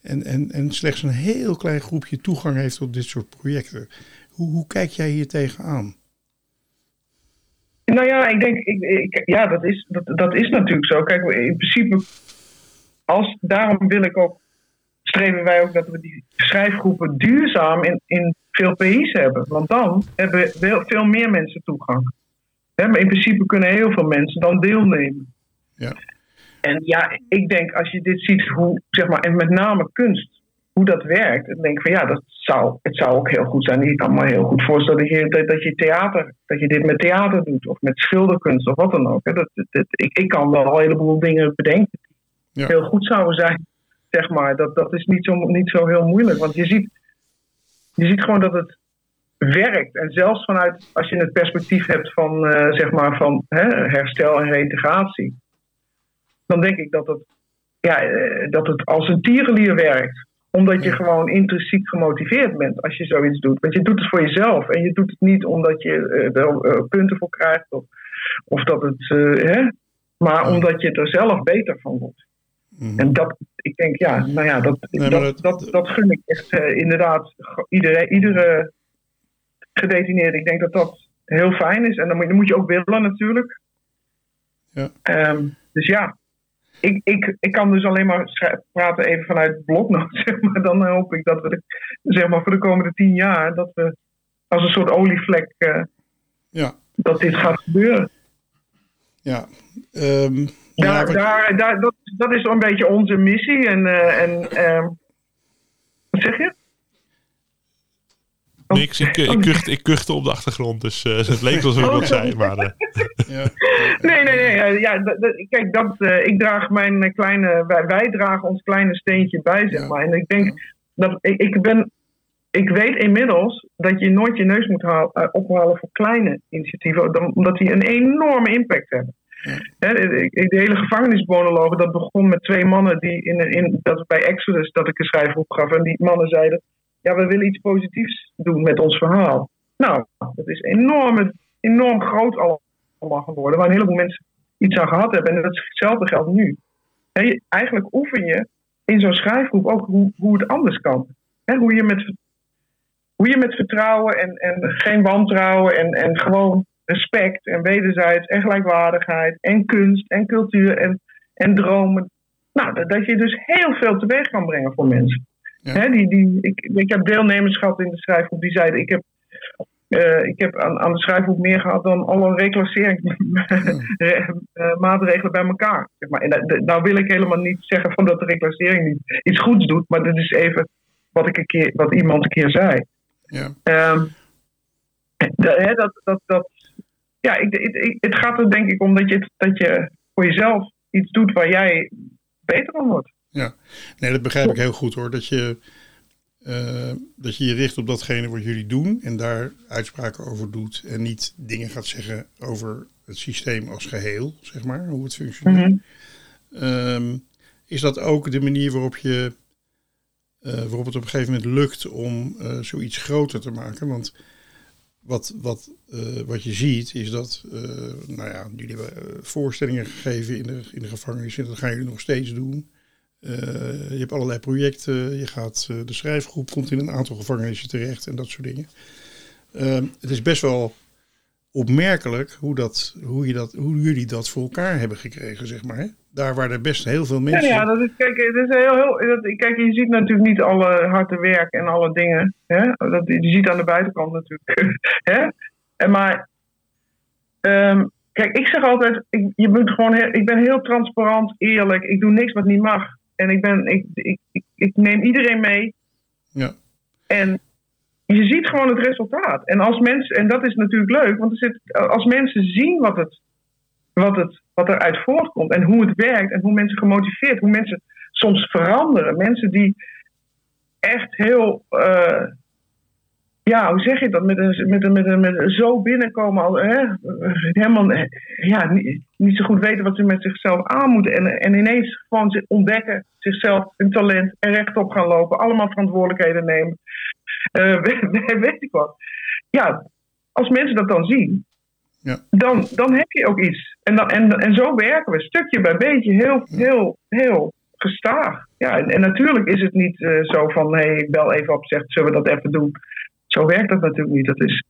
En, en, en slechts een heel klein groepje toegang heeft tot dit soort projecten. Hoe, hoe kijk jij hier tegenaan? Nou ja, ik denk, ik, ik- ja, dat is, dat, dat is natuurlijk zo. Kijk, in principe, als, daarom wil ik ook, streven wij ook dat we die schrijfgroepen duurzaam in, in veel PI's hebben. Want dan hebben veel, veel meer mensen toegang. Hè, maar in principe kunnen heel veel mensen dan deelnemen. Ja. En ja, ik denk als je dit ziet, hoe, zeg maar, en met name kunst, hoe dat werkt, dan denk ik van ja, dat zou, het zou ook heel goed zijn. Ik kan me heel goed voorstellen dat je, dat, dat je theater, dat je dit met theater doet, of met schilderkunst of wat dan ook. Hè. Dat, dat, ik, ik kan wel een heleboel dingen bedenken die Ja. heel goed zouden zijn. Zeg maar. dat, dat is niet zo, niet zo heel moeilijk. Want je ziet, je ziet gewoon dat het werkt. En zelfs vanuit, als je het perspectief hebt van, eh, zeg maar van hè, herstel en reïntegratie, dan denk ik dat het, ja, eh, dat het als een tierenlier werkt. Omdat je gewoon intrinsiek gemotiveerd bent als je zoiets doet. Want je doet het voor jezelf en je doet het niet omdat je eh, er punten voor krijgt of, of dat het, hè, maar omdat je er zelf beter van wordt. Mhm. En dat, ik denk, ja, nou ja, dat, Nee, dat, dat- dat, dat, gun ik echt eh, inderdaad iedereen, iedere gedetineerde. Ik denk dat dat heel fijn is. En dan moet, dan moet je ook willen natuurlijk. Ja. Ehm, dus ja, ik, ik, ik kan dus alleen maar praten even vanuit bloknoot. Zeg maar. Dan hoop ik dat we, de, zeg maar, voor de komende tien jaar, dat we als een soort olievlek, eh, Ja, dat dit gaat gebeuren. ja. Ehm, ja, Daar, wat- daar, daar, dat, dat is een beetje onze missie. En, eh, en ehm, wat zeg je? Oh. Niks, ik, ik, kuchte, ik kuchte op de achtergrond, dus eh, het leek alsof ik Oh, wat zei. Maar eh, ja. Nee, nee, nee. Ja, dat- dat- kijk, dat, eh, ik draag mijn kleine, wij, wij dragen ons kleine steentje bij, zeg Ja. maar. En ik denk dat ik, ik ben, ik weet inmiddels dat je nooit je neus moet haal- ophalen voor kleine initiatieven, omdat die een enorme impact hebben. De, hele gevangenismonoloog, dat begon met twee mannen die in, in dat bij Exodus dat ik een schrijfgroep gaf. En die mannen zeiden: Ja, we willen iets positiefs doen met ons verhaal. Nou, dat is enorm, enorm groot allemaal geworden, waar een heleboel mensen iets aan gehad hebben. En hetzelfde geldt nu. Eigenlijk oefen je in zo'n schrijfgroep ook hoe, hoe het anders kan. Hè, hoe, je met, hoe je met vertrouwen en, en geen wantrouwen en, en gewoon respect en wederzijds en gelijkwaardigheid en kunst en cultuur en, en dromen. Nou, dat, dat je dus heel veel teweeg kan brengen voor mensen. Ja. Hè, die, die, ik, ik heb deelnemers gehad in de schrijfgroep die zeiden: Ik heb, eh, ik heb aan, aan de schrijfgroep meer gehad dan alle reclasseringsmaatregelen bij elkaar. Zeg maar. En nou wil ik helemaal niet zeggen van dat de reclassering niet iets goeds doet, maar dit is even wat, ik een keer, wat iemand een keer zei. Ja. Ehm, dat, dat, dat, ja, ik, ik, ik- het gaat er denk ik om dat je, dat je voor jezelf iets doet waar jij beter van wordt. Ja, nee, dat begrijp ik heel goed hoor. Dat je, eh, dat je je richt op datgene wat jullie doen en daar uitspraken over doet. En niet dingen gaat zeggen over het systeem als geheel, zeg maar, hoe het functioneert. Mhm. Ehm, is dat ook de manier waarop, je, eh, waarop het op een gegeven moment lukt om eh, zoiets groter te maken? Want wat, wat, eh, wat je ziet is dat, eh, nou ja, jullie hebben eh, voorstellingen gegeven in de, in de gevangenis en dat gaan jullie nog steeds doen. Je hebt allerlei projecten, je gaat, de schrijfgroep komt in een aantal gevangenissen terecht en dat soort dingen. Ehm, het is best wel opmerkelijk hoe, dat, hoe, je dat, hoe jullie dat voor elkaar hebben gekregen, zeg maar. Daar waar er best heel veel Ja, mensen... ja, dat is, kijk, het is heel, heel, dat, kijk, je ziet natuurlijk niet alle harde werk en alle dingen. Hè? Dat, je ziet aan de buitenkant natuurlijk. hè? En maar, ehm, kijk, ik zeg altijd, ik, je moet gewoon heel, ik ben heel transparant, eerlijk. Ik doe niks wat niet mag. En ik, ben, ik, ik, ik, ik neem iedereen mee. Ja. En je ziet gewoon het resultaat. En, als mensen, en dat is natuurlijk leuk, want er zit, als mensen zien wat, het, wat, het, wat eruit voortkomt en hoe het werkt en hoe mensen gemotiveerd, hoe mensen soms veranderen. Mensen die echt heel, eh, ja, hoe zeg je dat, met een, met een, met een, zo binnenkomen, al, hè, helemaal ja, niet, niet zo goed weten wat ze met zichzelf aan moeten. En, en ineens gewoon ontdekken, zichzelf, hun talent en rechtop gaan lopen, allemaal verantwoordelijkheden nemen. Eh, weet, weet ik wat. Ja, als mensen dat dan zien, Ja. dan, dan heb je ook iets. En, dan, en, en zo werken we, stukje bij beetje, heel, heel, heel gestaag. Ja, en, en natuurlijk is het niet eh, zo van, hé, hey, bel even op, zegt, zullen we dat even doen? Zo werkt dat natuurlijk niet. Dat is,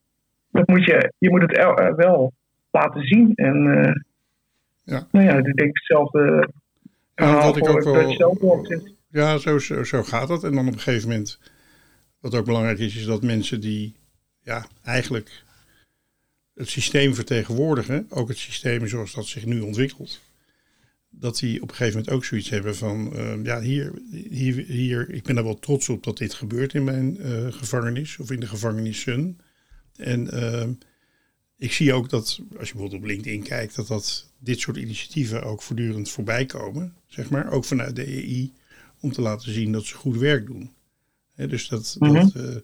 dat moet je, je moet het el- eh, wel laten zien. En eh, Ja. nou ja, ik denk hetzelfde Ja, verhaal wat ik ook wel-. Ja, zo, zo, zo gaat dat. En dan op een gegeven moment, wat ook belangrijk is, is dat mensen die ja, eigenlijk het systeem vertegenwoordigen, ook het systeem zoals dat zich nu ontwikkelt, dat die op een gegeven moment ook zoiets hebben van, eh, ja, hier, hier, hier, ik ben er wel trots op dat dit gebeurt in mijn eh, gevangenis of in de gevangenissen. En eh, ik zie ook dat, als je bijvoorbeeld op LinkedIn kijkt, dat, dat dit soort initiatieven ook voortdurend voorbij komen, zeg maar, ook vanuit de EI om te laten zien dat ze goed werk doen. Dus dat, Mhm. dat, eh,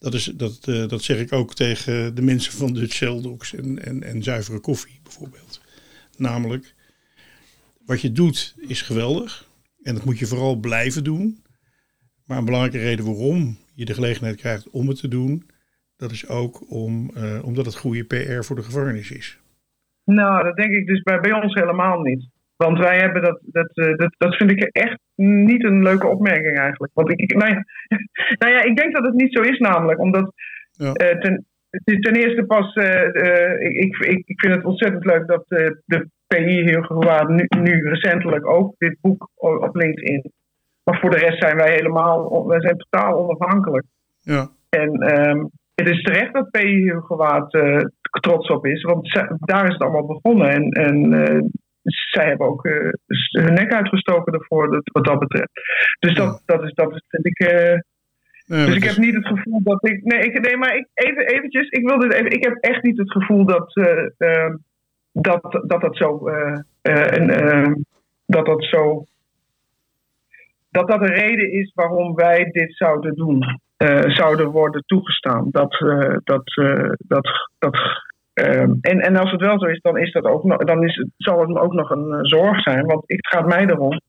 Dat, is, dat, uh, dat zeg ik ook tegen de mensen van Dutch Celdox en, en, en zuivere koffie bijvoorbeeld. Namelijk, wat je doet is geweldig. En dat moet je vooral blijven doen. Maar een belangrijke reden waarom je de gelegenheid krijgt om het te doen, dat is ook om, uh, omdat het goede PR voor de gevangenis is. Nou, dat denk ik dus bij ons helemaal niet. Want wij hebben dat, dat, uh, dat, dat vind ik echt niet een leuke opmerking eigenlijk. Want ik, nou, ja, nou ja, ik denk dat het niet zo is namelijk. Omdat ja. uh, ten, ten eerste pas, ik, ik, ik vind het ontzettend leuk dat de PI gewoon nu, nu recentelijk ook dit boek op LinkedIn. Maar voor de rest zijn wij helemaal, wij zijn totaal onafhankelijk. Ja. En um, het is terecht dat PI uh, trots op is, want daar is het allemaal begonnen. En, en zij hebben ook uh, hun nek uitgestoken ervoor, dat, wat dat betreft. Dus dat, dat, is, dat is, vind ik. Nee, dus ik heb niet het gevoel dat ik. Nee, ik, nee maar ik, even, eventjes, ik wil dit even. Ik heb echt niet het gevoel dat. Ehm, dat, dat dat zo. een, dat dat zo dat dat een reden is waarom wij dit zouden doen, uh, zouden worden toegestaan. Dat, uh, dat, uh, dat, dat, en, en als het wel zo is, dan, is dat ook dan is, zal het ook nog een zorg zijn. Want het gaat mij erom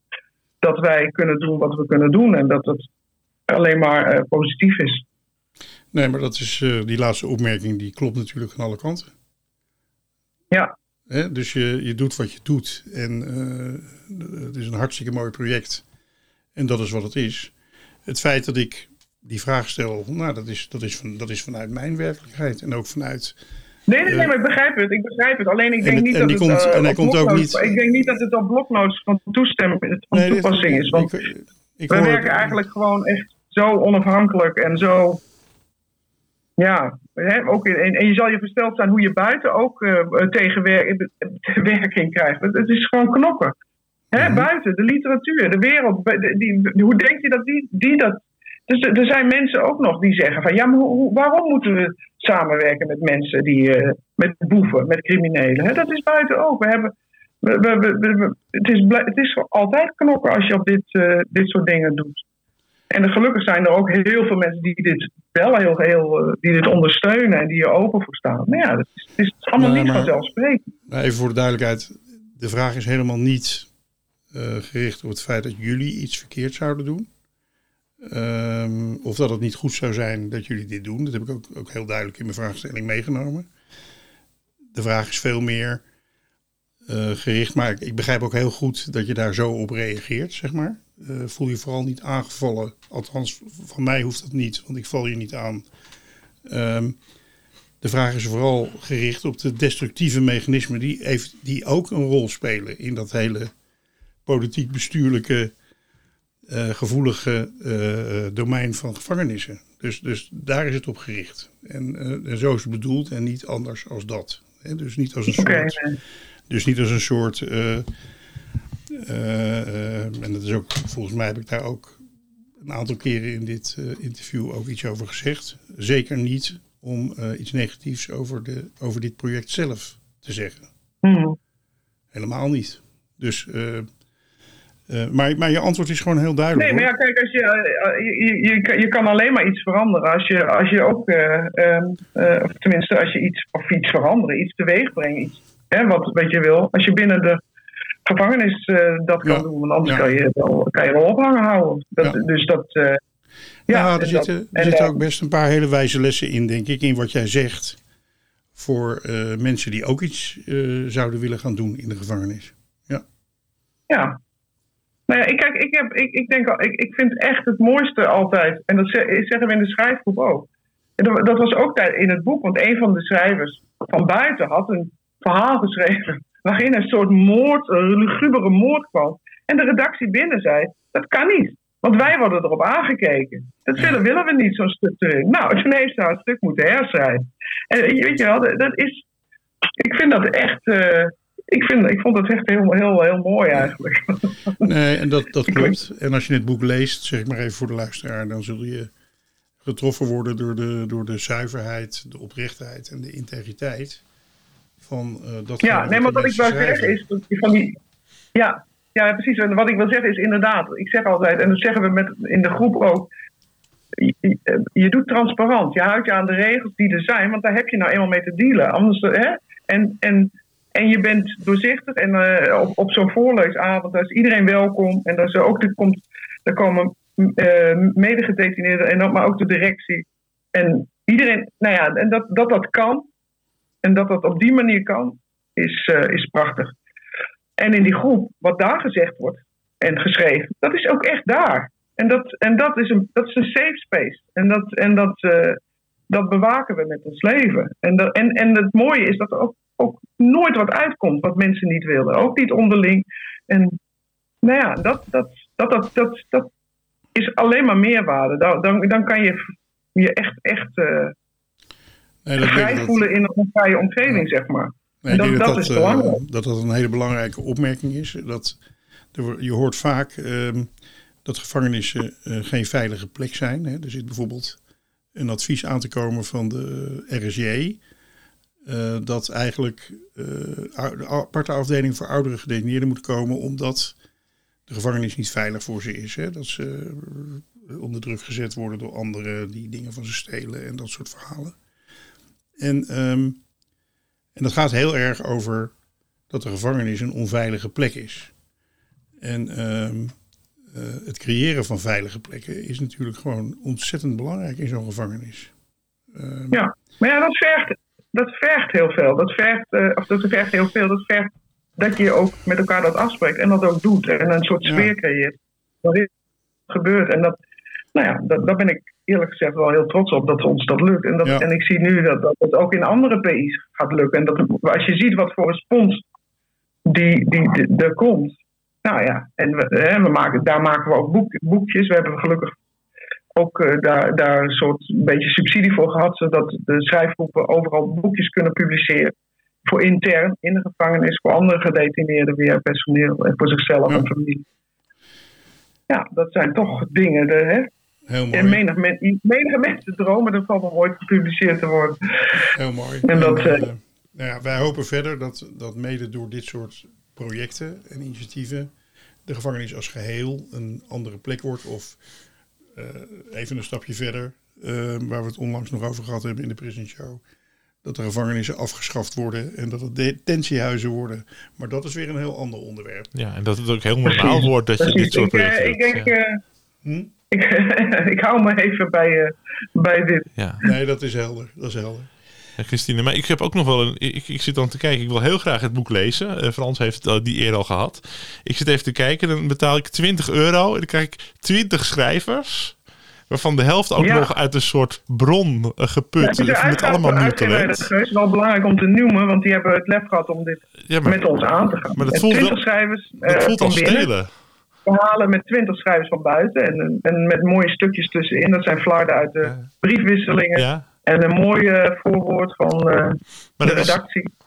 dat wij kunnen doen wat we kunnen doen en dat het alleen maar positief is. Nee, maar dat is, die laatste opmerking die klopt natuurlijk aan alle kanten. Ja. Hè? Dus je, je doet wat je doet en het is een hartstikke mooi project. En dat is wat het is. Het feit dat ik die vraag stel, nou, dat is, dat is, van, dat is vanuit mijn werkelijkheid en ook vanuit. Nee, nee, nee, maar ik begrijp het. Ik begrijp het. Alleen ik denk en, niet dat komt, het. Uh, en hij komt ook niet. Ik denk niet dat het op bloknotes van toestemming van nee, toepassing is. Want ik, ik we werken het, eigenlijk gewoon echt zo onafhankelijk en zo. Ja, hè, ook in, en, en, je zal je versteld zijn hoe je buiten ook uh, tegenwerking krijgt. Het, het is gewoon knokken. Hè, mm-hmm. Buiten, de literatuur, de wereld. Die, die, hoe denk je dat die, die dat. Dus er zijn mensen ook nog die zeggen van ja, maar hoe, waarom moeten we samenwerken met mensen die. Uh, met boeven, met criminelen? Hè? Dat is buiten ook. We hebben. We, we, we, het, is, het is altijd knokken als je op dit, uh, dit soort dingen doet. En gelukkig zijn er ook heel veel mensen die dit wel heel, heel uh, die dit ondersteunen en die er open voor staan. Maar ja, het is, het is allemaal niet vanzelfsprekend. Even voor de duidelijkheid, de vraag is helemaal niet uh, gericht op het feit dat jullie iets verkeerd zouden doen. Um, of dat het niet goed zou zijn dat jullie dit doen. Dat heb ik ook, ook heel duidelijk in mijn vraagstelling meegenomen. De vraag is veel meer uh, gericht, maar ik, begrijp ook heel goed dat je daar zo op reageert, zeg maar. Uh, voel je vooral niet aangevallen. Althans, van mij hoeft dat niet, want ik val je niet aan. Um, de vraag is vooral gericht op de destructieve mechanismen die, heeft, die ook een rol spelen in dat hele politiek-bestuurlijke uh, gevoelige uh, domein van gevangenissen. Dus, dus daar is het op gericht. En, en zo is het bedoeld en niet anders als dat. He, dus niet als een soort. Dus niet als een soort. en dat is ook, volgens mij heb ik daar ook een aantal keren in dit interview ook iets over gezegd. Zeker niet om iets negatiefs over, de, over dit project zelf te zeggen. Mm. Helemaal niet. Dus uh, maar, maar je antwoord is gewoon heel duidelijk. Nee, maar ja, kijk, als je, uh, je, je, je, kan alleen maar iets veranderen als je, als je ook, uh, of tenminste als je iets, of iets veranderen, iets teweeg brengt, iets, hè, wat, wat je wil. Als je binnen de gevangenis dat kan ja. doen, want anders ja. kan, je wel, kan je wel ophangen houden. Dat, ja. Dus dat. ja, ja, er zitten, er zitten ook best een paar hele wijze lessen in, denk ik, in wat jij zegt. Voor mensen die ook iets zouden willen gaan doen in de gevangenis. Ja. Ja, nou ja, ik, kijk, ik, heb, ik, ik, denk al, ik, ik vind echt het mooiste altijd, en dat zeggen we in de schrijfgroep ook. Dat, dat was ook in het boek, want een van de schrijvers van buiten had een verhaal geschreven waarin een soort moord, een lugubere moord kwam. En de redactie binnen zei, dat kan niet. Want wij worden erop aangekeken. Dat willen, willen we niet, zo'n stuk. Nou, toen heeft ze het stuk moeten herschrijven. En weet je wel, dat is... Ik vind dat echt... Uh, ik, vind, ik vond het echt heel, heel, heel mooi eigenlijk. Nee, en dat, dat klopt. En als je het boek leest, zeg ik maar even voor de luisteraar, dan zul je getroffen worden door de, door de zuiverheid, de oprechtheid en de integriteit van uh, dat. Ja, nee, maar wat ik wil zeggen is van die. Ja, ja, precies. En wat ik wil zeggen is inderdaad, ik zeg altijd, en dat zeggen we met, in de groep ook. je, je doet transparant. Je houdt je aan de regels die er zijn, want daar heb je nou eenmaal mee te dealen. Anders, hè? En, en, en je bent doorzichtig en eh, op, op zo'n voorleesavond daar is iedereen welkom. En daar, is ook, er, komt, er komen uh, medegedetineerden, en, maar ook de directie. En iedereen, nou ja, en dat dat, dat kan, en dat dat op die manier kan, is, uh, is prachtig. En in die groep, wat daar gezegd wordt en geschreven, dat is ook echt daar. En dat, en dat, is, een, dat is een safe space. En dat, en dat, dat bewaken we met ons leven. En, dat, en, en het mooie is dat er ook, ook nooit wat uitkomt wat mensen niet wilden. Ook niet onderling. En nou ja, dat, dat, dat, dat, dat, dat is alleen maar meerwaarde. Dan, dan, dan kan je je echt, echt uh, nee, dat vrij voelen in een vrije omgeving, zeg maar. Nee, dat, dat, dat, is belangrijk. Uh, dat dat een hele belangrijke opmerking is. Dat, je hoort vaak um, dat gevangenissen uh, geen veilige plek zijn. Hè. Er zit bijvoorbeeld een advies aan te komen van de RSJ. Uh, dat eigenlijk de aparte afdeling voor oudere gedetineerden moet komen omdat de gevangenis niet veilig voor ze is. Hè. Dat ze onder druk gezet worden door anderen die dingen van ze stelen en dat soort verhalen. En, um, en dat gaat heel erg over dat de gevangenis een onveilige plek is. En uh, het creëren van veilige plekken is natuurlijk gewoon ontzettend belangrijk in zo'n gevangenis. Um, ja, maar ja, dat vergt, dat vergt heel veel. Dat vergt, uh, of dat vergt heel veel. Dat vergt dat je ook met elkaar dat afspreekt en dat ook doet. En een soort sfeer creëert. Dat gebeurt. En dat, nou ja, dat, daar ben ik eerlijk gezegd wel heel trots op dat ons dat lukt. En, dat, ja. en ik zie nu dat, dat het ook in andere PI's gaat lukken. En dat, als je ziet wat voor respons die, die, die er komt. Nou ja, en we, hè, we maken, daar maken we ook boek, boekjes. We hebben gelukkig ook uh, daar, daar een soort een beetje subsidie voor gehad, zodat de schrijfgroepen overal boekjes kunnen publiceren. Voor intern in de gevangenis, voor andere gedetineerden weer, personeel en voor zichzelf ja. en familie. Ja, dat zijn toch dingen. De, hè, Heel mooi. En menig, men, menige mensen dromen ervan om ooit gepubliceerd te worden. Heel mooi. En dat, en, uh, nou ja, wij hopen verder dat, dat mede door dit soort projecten en initiatieven de gevangenis als geheel een andere plek wordt. Of even een stapje verder, uh, waar we het onlangs nog over gehad hebben in de Prison Show. Dat de gevangenissen afgeschaft worden en dat het detentiehuizen worden. Maar dat is weer een heel ander onderwerp. Ja, en dat het ook heel normaal wordt dat je dit soort projecten Ik denk, ja. hm? ik, ik hou me even bij, uh, bij dit. Ja. Nee, dat is helder. Dat is helder. Ja, Christine, maar ik heb ook nog wel een. Ik, ik zit dan te kijken. Ik wil heel graag het boek lezen. Uh, Frans heeft uh, die eer al gehad. Ik zit even te kijken. Dan betaal ik 20 euro. En dan krijg ik 20 schrijvers. Waarvan de helft ook ja. nog uit een soort bron uh, geput. Ja, met allemaal nieuw talent. Dat is wel belangrijk om te noemen. Want die hebben het lef gehad om dit maar, met ons aan te gaan. Maar dat voelt, wel, schrijvers, dat voelt als stelen verhalen met twintig schrijvers van buiten. En, en met mooie stukjes tussenin. Dat zijn flarden uit de briefwisselingen. Ja. En een mooi voorwoord van uh, maar de redactie. Is,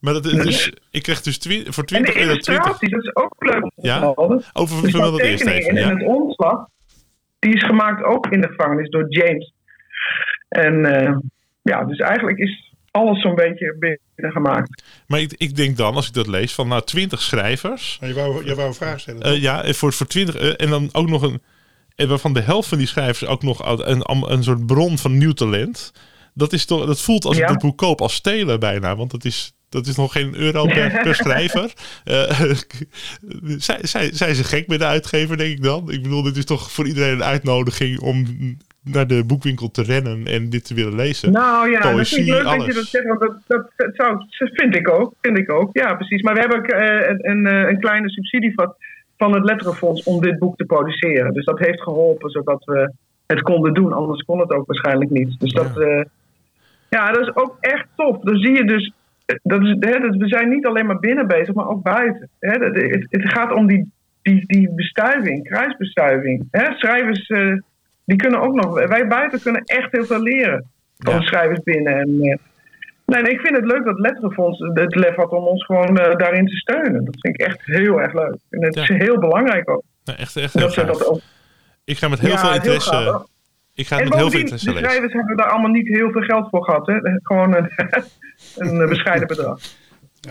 maar dat is, dus, ik krijg dus twi voor 20 euro. En de illustratie, dat is ook leuk. Ja? Over dus dat eerst even. En, ja. en het omslag, die is gemaakt ook in de gevangenis door James. En uh, ja, dus eigenlijk is alles zo'n beetje binnengemaakt. Maar ik, ik denk dan, als ik dat lees, van nou 20 schrijvers. Maar je wou, je wou een vraag stellen. Uh, ja, voor, voor 20. Uh, en dan ook nog een. En waarvan de helft van die schrijvers ook nog een, een, soort bron van nieuw talent. Dat, is toch, dat voelt als ja. ik dat boek koop als stelen bijna. Want dat is, dat is nog geen euro per, per schrijver. Uh, zij, zij, zijn ze gek met de uitgever, denk ik dan? Ik bedoel, dit is toch voor iedereen een uitnodiging om naar de boekwinkel te rennen en dit te willen lezen. Nou ja, Poëzie, dat vind ik leuk alles. dat je dat zegt, want dat, dat, dat, zou, vind ik ook. Vind ik ook, ja precies. Maar we hebben ook uh, een, een, een kleine subsidie van, van het Letterenfonds om dit boek te produceren. Dus dat heeft geholpen zodat we het konden doen. Anders kon het ook waarschijnlijk niet. Dus dat, ja, uh, ja dat is ook echt tof. Dan zie je dus, dat is, hè, dat, we zijn niet alleen maar binnen bezig, maar ook buiten. Hè, dat, het, het gaat om die, die, die bestuiving, kruisbestuiving. Hè, schrijvers... Uh, die kunnen ook nog, wij buiten kunnen echt heel veel leren van ja. schrijvers binnen. En, uh, nee, nee, ik vind het leuk dat Letterenfonds het lef had om ons gewoon uh, daarin te steunen. Dat vind ik echt heel erg leuk. En het ja. is heel belangrijk ook. Ja, echt, echt heel dat dat ook, ik ga met heel veel interesse. Heel ik ga en met heel veel interesse de schrijvers hebben daar allemaal niet heel veel geld voor gehad. Hè? Gewoon een, een bescheiden bedrag.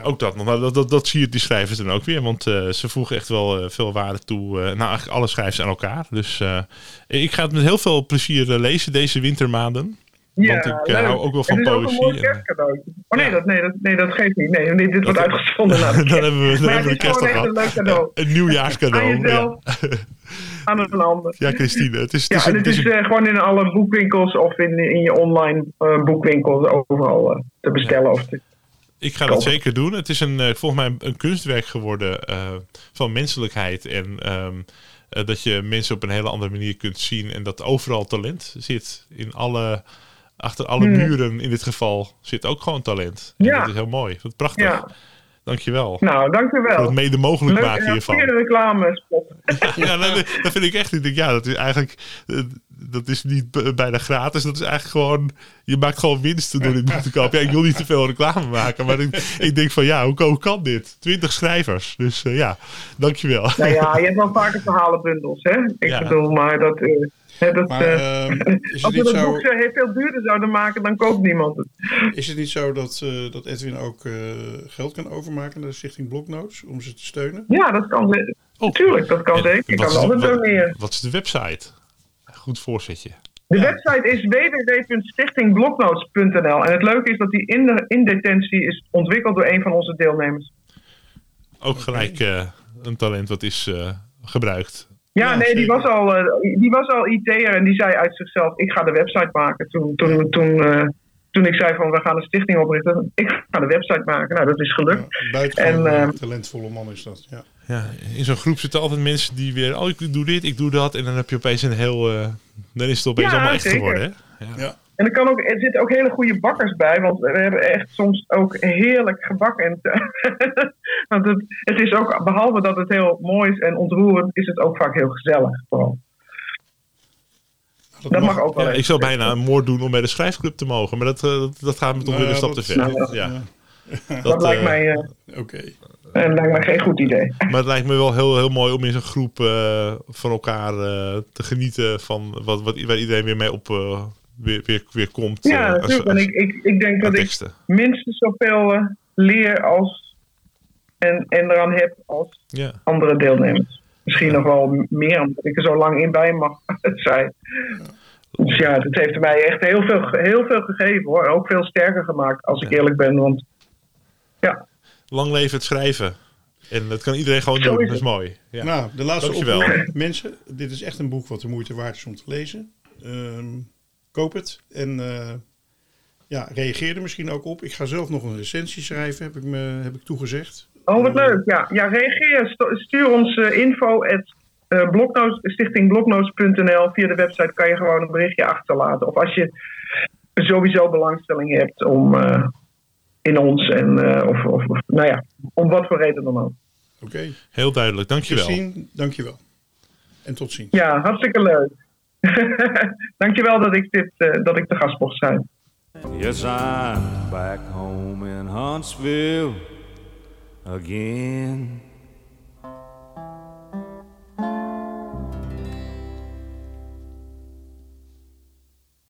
Ook dat nog. Nou, dat, dat, dat zie je die schrijvers dan ook weer. Want eh, ze voegen echt wel eh, veel waarde toe. eh, nou, eigenlijk alle schrijvers aan elkaar. Dus eh, ik ga het met heel veel plezier eh, lezen deze wintermaanden. Want ik, eh, leuk. hou ook wel van Het is ook een poëzie mooi kerstcadeautje. Oh nee, Ja. dat, nee, dat, nee, dat geeft niet. Nee, dit wordt uitgezonden. na de dan hebben we, dan Maar hebben we het de is kerst al een leuk gehad. cadeau. Een nieuwjaarscadeau. Aan jezelf, Ja. aan een ander. ja, Christine. Het is, het Ja, is, en een- het is is een- eh, gewoon in alle boekwinkels of in, in je online eh, boekwinkels overal te bestellen. Of te, Ik ga dat zeker doen. Het is een, volgens mij een kunstwerk geworden van menselijkheid. En ehm, eh, dat je mensen op een hele andere manier kunt zien. En dat overal talent zit. In alle, achter alle Hmm. muren in dit geval zit ook gewoon talent. En Ja. Dat is heel mooi. Wat prachtig. ja, Dankjewel. nou, dank u Voor het mede mogelijk Leuk, maken ja, hiervan. goede reclame spot. Ja, dat, dat vind ik echt. Ik denk, ja, dat is eigenlijk. eh, Dat is niet bijna gratis. Dat is eigenlijk gewoon. Je maakt gewoon winsten door dit boek te kopen. Ja, ik wil niet te veel reclame maken. Maar ik, ik denk van ja, hoe, hoe kan dit? Twintig schrijvers. Dus eh, ja, dankjewel. Nou ja, je hebt wel vaker verhalenbundels, hè? Ik Ja. bedoel, maar dat... eh, hè, dat Maar eh, ehm, is, als het we dat zo, boek zo heel veel duurder zouden maken, dan koopt niemand het. is het niet zo dat, eh, dat Edwin ook eh, geld kan overmaken naar de Stichting Bloknotes om ze te steunen? Ja, dat kan Oh. Tuurlijk, dat kan zeker. Wat kan is de- altijd wat- doneren. Wat is de website? Goed voorzetje. De website is www.stichtingbloknotes.nl. En het leuke is dat die in, de, in detentie is ontwikkeld door een van onze deelnemers. Ook gelijk eh, een talent wat is eh, gebruikt. Ja, Ja, nee, die was, al, eh, die was al IT'er en die zei uit zichzelf: Ik ga de website maken. Toen, toen, toen, eh, toen ik zei: van We gaan een stichting oprichten. Ik ga de website maken. Nou, dat is gelukt. Ja, buitengewoon En, eh, ehm, talentvolle man is dat. Ja. Ja, in zo'n groep zitten altijd mensen die weer. Oh, ik doe dit, ik doe dat. En dan heb je opeens een heel. eh, dan is het opeens Ja, allemaal echt zeker. geworden. Hè? Ja. En er, kan ook, er zitten ook hele goede bakkers bij, want we hebben echt soms ook heerlijk gebak. En want het, het is ook, behalve dat het heel mooi is en ontroerend, is het ook vaak heel gezellig. Vooral. Dat mag ook wel. Ja, ik zou bijna een moord doen om bij de schrijfclub te mogen. Maar dat, eh, dat, dat gaat me toch Nou weer een stap te ver. nou, ja. Ja. dat lijkt eh, mij, eh, Oké. eh, lijkt mij geen goed idee. Maar het lijkt me wel heel, heel mooi om in zo'n groep eh, van elkaar eh, te genieten van wat, wat, waar iedereen weer mee op eh, weer, weer, weer komt. Ja, eh, als- natuurlijk. En ik, ik, ik denk dat ik minstens zoveel eh, leer als en, en eraan heb als Ja. andere deelnemers. Misschien nog wel meer, omdat ik er zo lang in bij mag zijn. Dus ja, het heeft mij echt heel veel, heel veel gegeven hoor. Ook veel sterker gemaakt, als ik Ja. eerlijk ben. Want ja, Lang leven het schrijven. En dat kan iedereen gewoon Zo doen. is Dat is mooi. Ja. Nou, de laatste Dankjewel. oproep. Mensen, dit is echt een boek wat de moeite waard is om te lezen. Ehm, koop het en eh, ja, reageer er misschien ook op. Ik ga zelf nog een recensie schrijven, heb ik, me, heb ik toegezegd. oh wat leuk. Ja, ja reageer. Stuur ons eh, info at eh, bloknotes, stichtingbloknotes.nl. Via de website kan je gewoon een berichtje achterlaten. Of als je sowieso belangstelling hebt om eh, in ons en eh, of, of, of, nou ja, om wat voor reden dan ook. Oké, Heel duidelijk. Dankjewel. Christine, dankjewel. En tot ziens. Ja, hartstikke leuk. Dankjewel dat ik, dit, eh, dat ik te gast mocht zijn. Yes, I'm back home in Huntsville again.